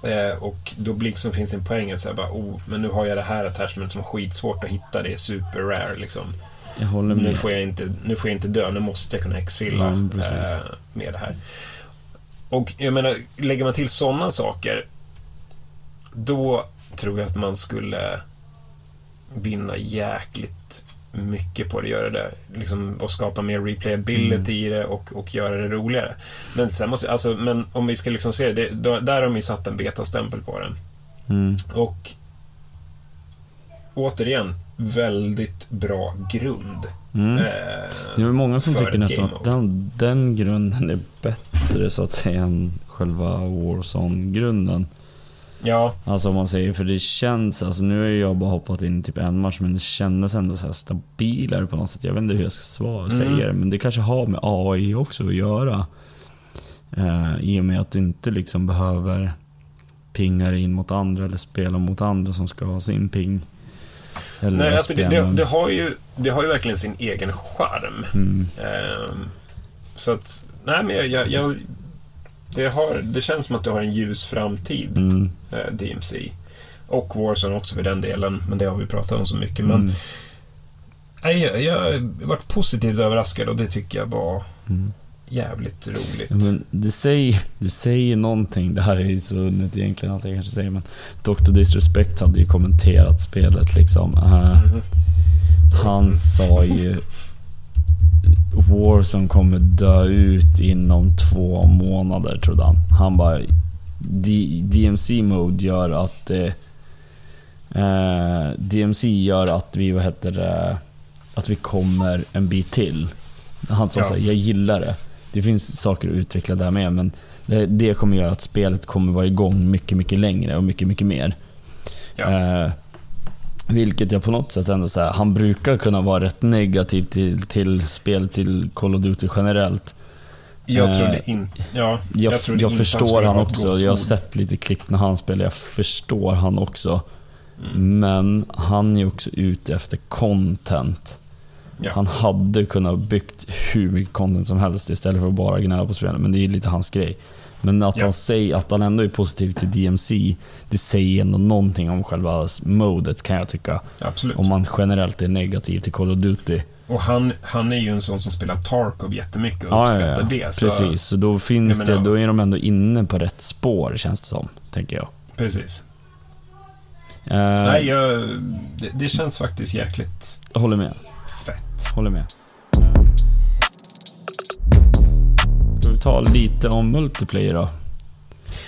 Eh, och då blir liksom, finns en poäng att säga bara, oh, men nu har jag det här attachment som är skitsvårt att hitta. Det är super rare liksom. Jag håller Nu med. får jag inte, nu får jag inte dö, nu måste jag kunna Ja, precis. eh, med det här. Och jag menar, lägger man till sådana saker, då tror jag att man skulle vinna jäkligt mycket på att göra det. Liksom, och skapa mer replayability i det och, och göra det roligare. Men sen måste, alltså, men om vi ska liksom se det, då, där har ju satt en betastämpel på den. Mm. Och återigen, väldigt bra grund. Mm. Eh, Det är många som tycker nästan att den, den grunden är bättre så att säga än själva Warzone-grunden. Ja, Alltså om man säger, för det känns, alltså nu har jag bara hoppat in i typ en match men det kändes ändå så här stabilare på något sätt. Jag vet inte hur jag ska svara, Mm. säga det, men det kanske har med AI också att göra. Eh, I och med att du inte liksom behöver pinga in mot andra eller spela mot andra som ska ha sin ping. Eller nej, alltså det, det, det, har ju, det har ju verkligen sin egen charm. Mm. Ehm, så att, nej men jag, jag, jag det, har, det känns som att det har en ljus framtid, Mm. eh, DMC. Och Warzone också för den delen, men det har vi pratat om så mycket. Men Mm. nej, jag, jag har varit positivt överraskad och det tycker jag var Mm. jävligt roligt. Ja, men det, säger, det säger någonting. Det här är ju så onödigt egentligen att jag kanske säger men Dr. Disrespect hade ju kommenterat spelet liksom. Eh, Mhm. han sa ju Warzone kommer dö ut inom två månader trodde han. Han bara D- DMC mode gör att det eh, DMC gör att vi, vad heter det, att vi kommer en bit till. Han sa Ja. såhär, jag gillar det. Det finns saker att utveckla där med men det, det kommer göra att spelet kommer vara igång mycket, mycket längre och mycket, mycket mer. Ja. Eh, vilket jag på något sätt ändå säger, han brukar kunna vara rätt negativ till, till spel till Call of Duty generellt. Jag Eh, trodde inte... Ja, Jag, jag, trodde inte förstår han också, jag har sett lite klipp när han spelar, jag förstår han också. Mm. Men han är också ute efter content. Ja. Han hade kunnat byggt hur mycket content som helst istället för att bara gnälla på spelet, men det är lite hans grej. Men att, Ja. han säger, att han ändå är positiv till DMC, det säger ändå någonting om själva modet kan jag tycka. Absolut. Om man generellt är negativ till Call of Duty. Och han, han är ju en sån som spelar Tarkov jättemycket och Ja, ja, uppskattar ja. det. Så, Precis, så då finns Jag det, då är de ändå inne på rätt spår känns det som, tänker jag. Precis. Eh, Nej, jag, det, det känns faktiskt jäkligt Håller med. fett. Håller med. Ska vi ta lite om multiplayer då?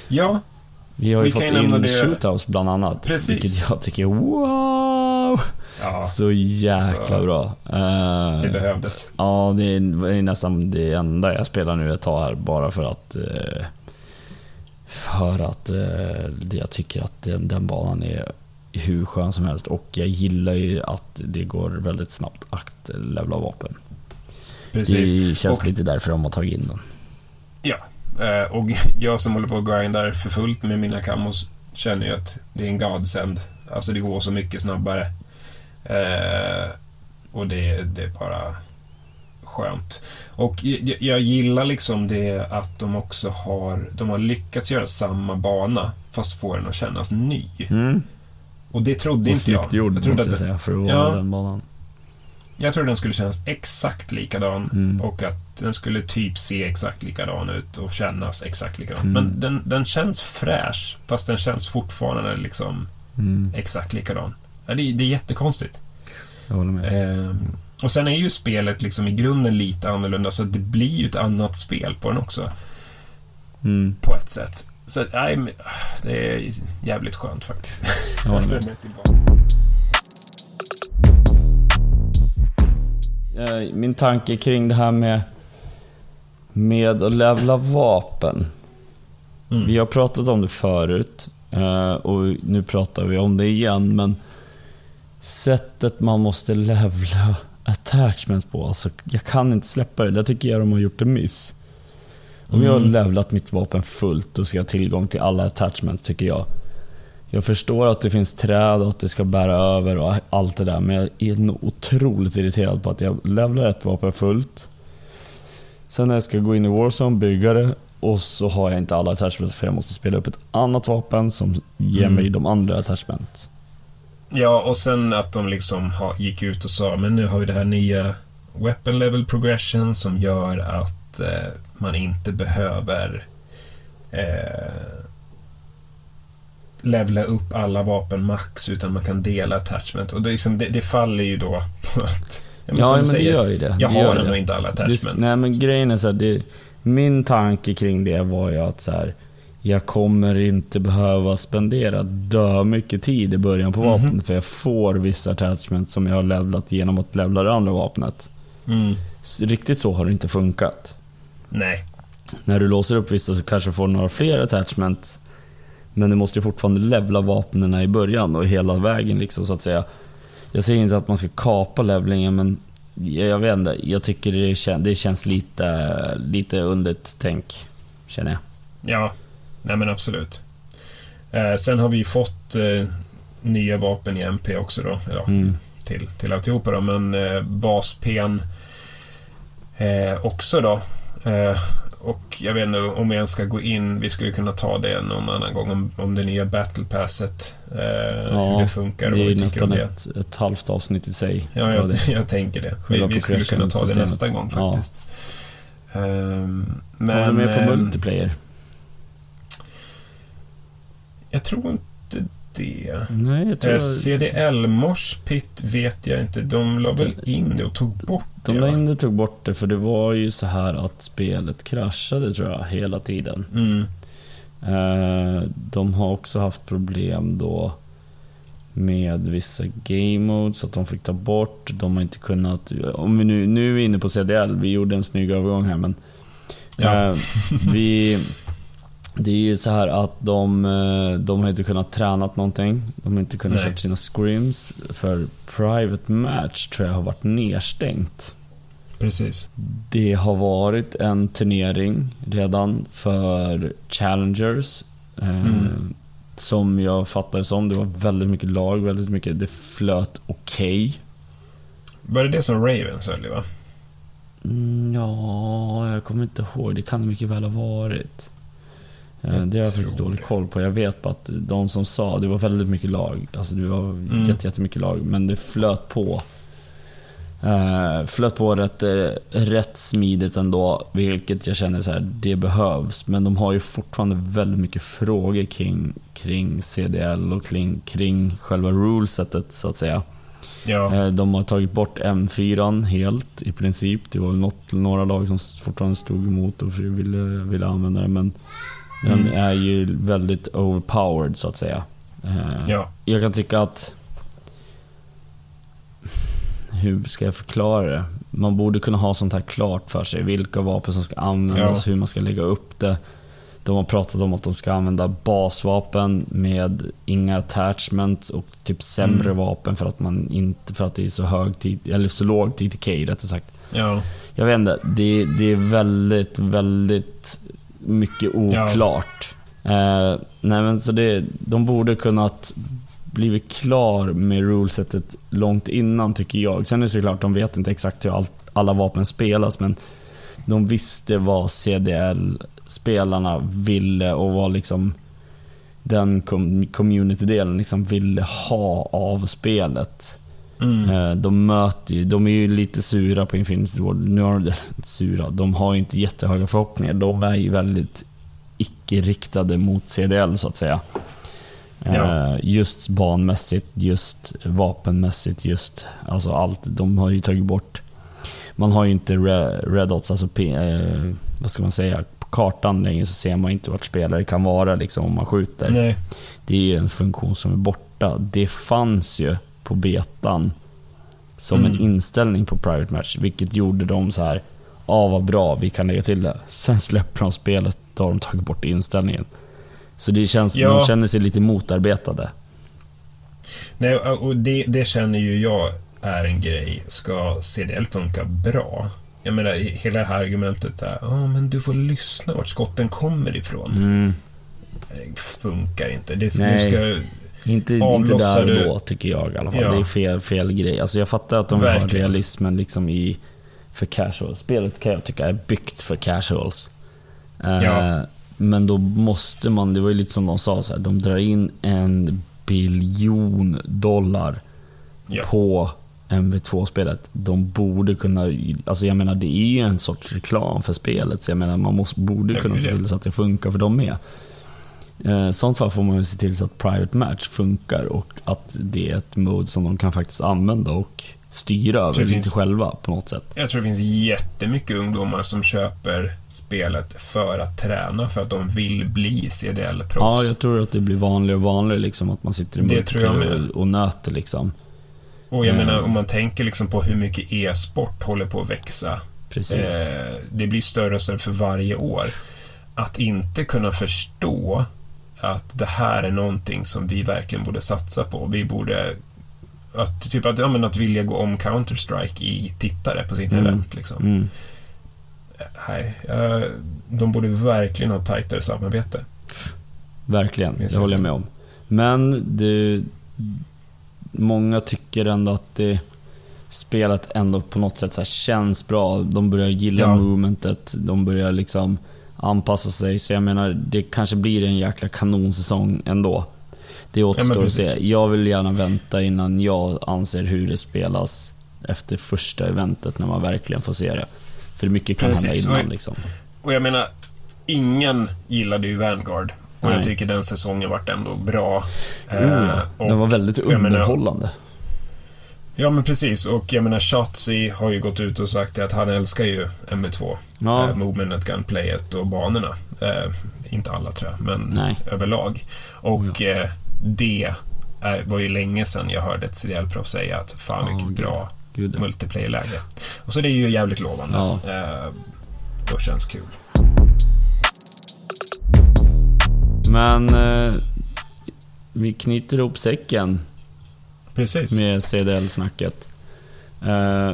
Ja, Vi har ju Vi fått in det- Shoothouse bland annat. Precis. Vilket jag tycker wow! ja Så jäkla Så- bra. Eh, det behövdes. Ja, det är, nästan det enda jag spelar nu ett tag här bara för att... eh, För att eh, jag tycker att den, den banan är hur skön som helst och jag gillar ju att det går väldigt snabbt att levla vapen. Precis. Det känns Och- lite därför de har tagit in den. Ja, eh, och [laughs] jag som håller på och grindar för fullt med mina kammos känner ju att det är en godsend. Alltså det går så mycket snabbare. Eh, och det, det är bara skönt. Och jag, jag gillar liksom det att de också har, de har lyckats göra samma bana fast få den att kännas ny. Mm. Och det trodde Och inte jag. gjord Jag trodde, måste att, säga för att Ja. den banan. jag trodde den skulle kännas exakt likadan Mm. och att den skulle typ se exakt likadan ut och kännas exakt likadan. Mm. Men den, den känns fräsch, fast den känns fortfarande liksom Mm. exakt likadan. Ja, det, det är jättekonstigt. Jag håller med. Ehm, Och sen är ju spelet liksom i grunden lite annorlunda, så det blir ju ett annat spel på den också. Mm. På ett sätt. Så nej, det är jävligt skönt faktiskt. [laughs] Jag håller Att med. den är tillbaka. Eh, Min tanke kring det här med, med att levla vapen. Mm. Vi har pratat om det förut eh, och nu pratar vi om det igen, men sättet man måste levla attachments på, alltså jag kan inte släppa det. Där tycker jag de har gjort en miss. Om jag har Mm. levlat mitt vapen fullt, då ska jag ha tillgång till alla attachments tycker jag. Jag förstår att det finns träd och att det ska bära över och allt det där, men jag är nog otroligt irriterad på att jag levlar ett vapen fullt. Sen när jag ska gå in i Warzone, bygga det och så har jag inte alla attachments för jag måste spela upp ett annat vapen som ger Mm. mig de andra attachments. Ja, och sen att de liksom ha, gick ut och sa men nu har vi det här nya Weapon Level Progression som gör att eh, man inte behöver eh, levla upp alla vapen max utan man kan dela attachment. Och det, liksom, det, det faller ju då på att... Ja, Ja, som men du det säger, gör ju det. Jag det har det. ändå inte alla attachments. Nej men grejen är så här, det, min tanke kring det var ju att så här, jag kommer inte behöva spendera dö mycket tid i början på Mhm. vapnet för jag får vissa attachments som jag har levlat genom att levla det andra vapnet. Mm. Riktigt så har det inte funkat. Nej. När du låser upp vissa så kanske du får några fler attachments. Men du måste ju fortfarande levla vapnen i början och hela vägen liksom så att säga. Jag säger inte att man ska kapa levlingen men jag vet inte, jag tycker det, kän, det känns lite, lite undert tänk. Känner jag. Ja, nej men absolut. Eh, sen har vi ju fått eh, nya vapen i MP också då. Ja, Mm. till, till alltihopa då. Men eh, bas-PN eh, också då. Och jag vet inte om jag ens ska gå in. Vi skulle kunna ta det någon annan gång om, om det nya Battle Passet. Eh, hur det funkar och det vad är vi tycker om nästan det. ett, ett halvt avsnitt i sig. Ja, jag, det. [laughs] jag tänker det. Vi, vi skulle kunna ta det nästa gång Ja. faktiskt. Ehm, Men, men... med på ehm, multiplayer? Jag tror inte det. Nej, jag tror... Eh, CDL Mosh Pit vet jag inte. De la väl in det och tog bort De det? la va? in det tog bort det för det var ju så här att spelet kraschade tror jag hela tiden. Mm. Eh, De har också haft problem då med vissa game modes att de fick ta bort. De har inte kunnat... Om vi nu, nu är vi inne på CDL, vi gjorde en snygg övergång här men... Ja. eh, [laughs] vi, det är ju så här att de, eh, de har inte kunnat träna någonting. De har inte kunnat Nej. köra sina scrims. För Private Match tror jag har varit nedstängt. Precis. Det har varit en turnering redan för Challengers. Eh, Mm. Som jag fattar det som. Det var väldigt mycket lag, väldigt mycket. Det flöt okej. Var det det som Ravens höll va? Mm, ja, jag kommer inte ihåg. Det kan det mycket väl ha varit. Eh, Jag det har jag faktiskt dålig koll på. Jag vet bara att de som sa, det var väldigt mycket lag. Alltså det var Mm. jätte, jättemycket lag. Men det flöt på. Uh, flöt på rätt, eh, rätt smidigt ändå, vilket jag känner så här, det behövs. Men de har ju fortfarande väldigt mycket frågor kring, kring CDL och kring, kring själva rulesetet så att säga. Ja. De har tagit bort M4 helt i princip. Det var något, några lag som fortfarande stod emot och ville, ville använda det men den Mm. är ju väldigt overpowered så att säga. Eh, Ja. Jag kan tycka att... Hur ska jag förklara det? Man borde kunna ha sånt här klart för sig. Vilka vapen som ska användas, Ja. hur man ska lägga upp det. De har pratat om att de ska använda basvapen med inga attachments och typ sämre Mm. vapen för att man inte, för att det är så hög tid, eller så låg TTK rättare sagt. Ja. Jag vet inte, det, det är väldigt, väldigt mycket oklart. Eh, nej men så det, de borde kunnat blivit klar med rulesetet långt innan tycker jag. Sen är det såklart, de vet inte exakt hur allt, alla vapen spelas men de visste vad CDL-spelarna ville och vad liksom den com- community-delen liksom ville ha av spelet. Mm. Eh, De möter ju, de är ju lite sura på Infinity Ward. Nu har de, sura, de har ju inte jättehöga förhoppningar. De är ju väldigt icke-riktade mot CDL så att säga. Ja. Eh, Just banmässigt, just vapenmässigt, just alltså allt. De har ju tagit bort... Man har ju inte re- red dots, alltså eh, vad ska man säga, på kartan längre så ser man inte vart spelare kan vara liksom om man skjuter. Nej. Det är ju en funktion som är borta. Det fanns ju på betan som en Mm. inställning på Private Match, vilket gjorde dem så här. Ja, vad bra, vi kan lägga till det. Sen släpper de spelet, då har de tagit bort inställningen. Så det känns, Ja. de känner sig lite motarbetade. Nej, och det, det känner ju jag är en grej. Ska CDL funka bra? Jag menar, hela det här argumentet där, ja men du får lyssna vart skotten kommer ifrån. Mm. Det funkar inte. Det, Nej. nu ska, Inte, inte där och då, tycker jag i alla fall. Ja. Det är fel, fel grej. Alltså jag fattar att de Verkligen. realismen liksom i, för casuals. Spelet kan jag tycka är byggt för casuals. Eh, Ja. Men då måste man, det var ju lite som de sa, så här, de drar in en biljon dollar ja. på MV2-spelet. De borde kunna, alltså jag menar det är ju en sorts reklam för spelet, så jag menar man måste, borde kunna se till så att det funkar för dem med. Eh, I sånt fall får man se till så att Private Match funkar och att det är ett mode som de kan faktiskt använda och styra över finns- själva på något sätt. Jag tror det finns jättemycket ungdomar som köper spelet för att träna, för att de vill bli Ja, CDL-proffs. jag tror att det blir vanligare och vanligare liksom att man sitter i multiplayer och, och nöter liksom. och jag Mm. menar, om man tänker liksom på hur mycket e-sport håller på att växa. Precis. Eh, det blir större och större för varje år. Att inte kunna förstå att det här är någonting som vi verkligen borde satsa på. Vi borde... Att, typ att, ja, men att vilja gå om Counter-Strike i tittare på sin Mm. event. Liksom. Mm. Nej, eh, de borde verkligen ha tajtare samarbete. Verkligen, Med det håller jag med om. Men det, många tycker ändå att det, spelet ändå på något sätt så känns bra. De börjar gilla Ja. movementet, de börjar liksom anpassa sig. Så jag menar, det kanske blir en jäkla kanonsäsong ändå. Det återstår att se. Jag vill gärna vänta innan jag anser hur det spelas efter första eventet när man verkligen får se det. För mycket kan Precis. hända innan liksom. Och jag menar, ingen gillade ju Vanguard. Och Nej. jag tycker den säsongen vart ändå bra. Ja. och Den var väldigt underhållande. Ja, men precis. Och jag menar, Shotzi har ju gått ut och sagt att han älskar ju MV2. Ja. Eh, movementet, gunplayet och banorna. Eh, inte alla tror jag, men Nej. överlag. Och eh, det var ju länge sedan jag hörde ett CDL-proffs säga att fan Ja, vilket gud. bra Gud, ja. multiplayer-läge. Och så det är ju jävligt lovande. Ja. Eh, och känns kul. Men eh, vi knyter ihop säcken Precis. med CDL-snacket. Eh,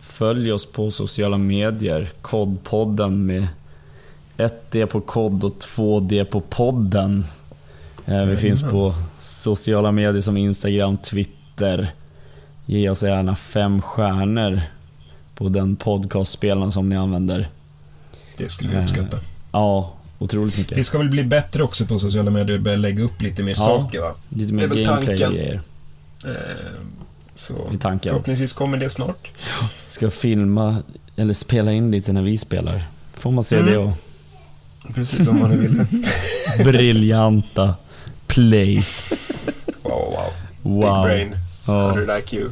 följ oss på sociala medier. Kodpodden med 1D på kod och 2D på podden. Eh, vi finns på sociala medier som Instagram, Twitter. Ge oss gärna fem stjärnor på den podcastspelaren som ni använder. Det skulle vi Eh, uppskatta. Ja, otroligt mycket. Vi ska väl bli bättre också på sociala medier och börja lägga upp lite mer Ja. saker va? Lite mer är Eh, så i förhoppningsvis kommer det snart. [laughs] Ska filma eller spela in lite när vi spelar. Får man se Mm. det och Precis som man nu vill. [laughs] briljanta plays. Wow, wow. Wow. Big brain. Ja. How like you?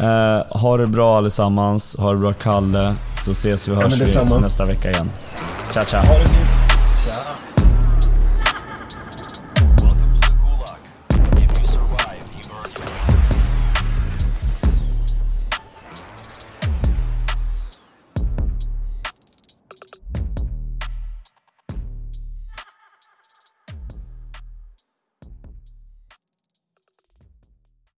Eh, ha det bra allesammans. Ha det bra Kalle. Så ses vi och Ja, hörs men vi nästa vecka igen. Ciao ciao. Ha det fint. Tja.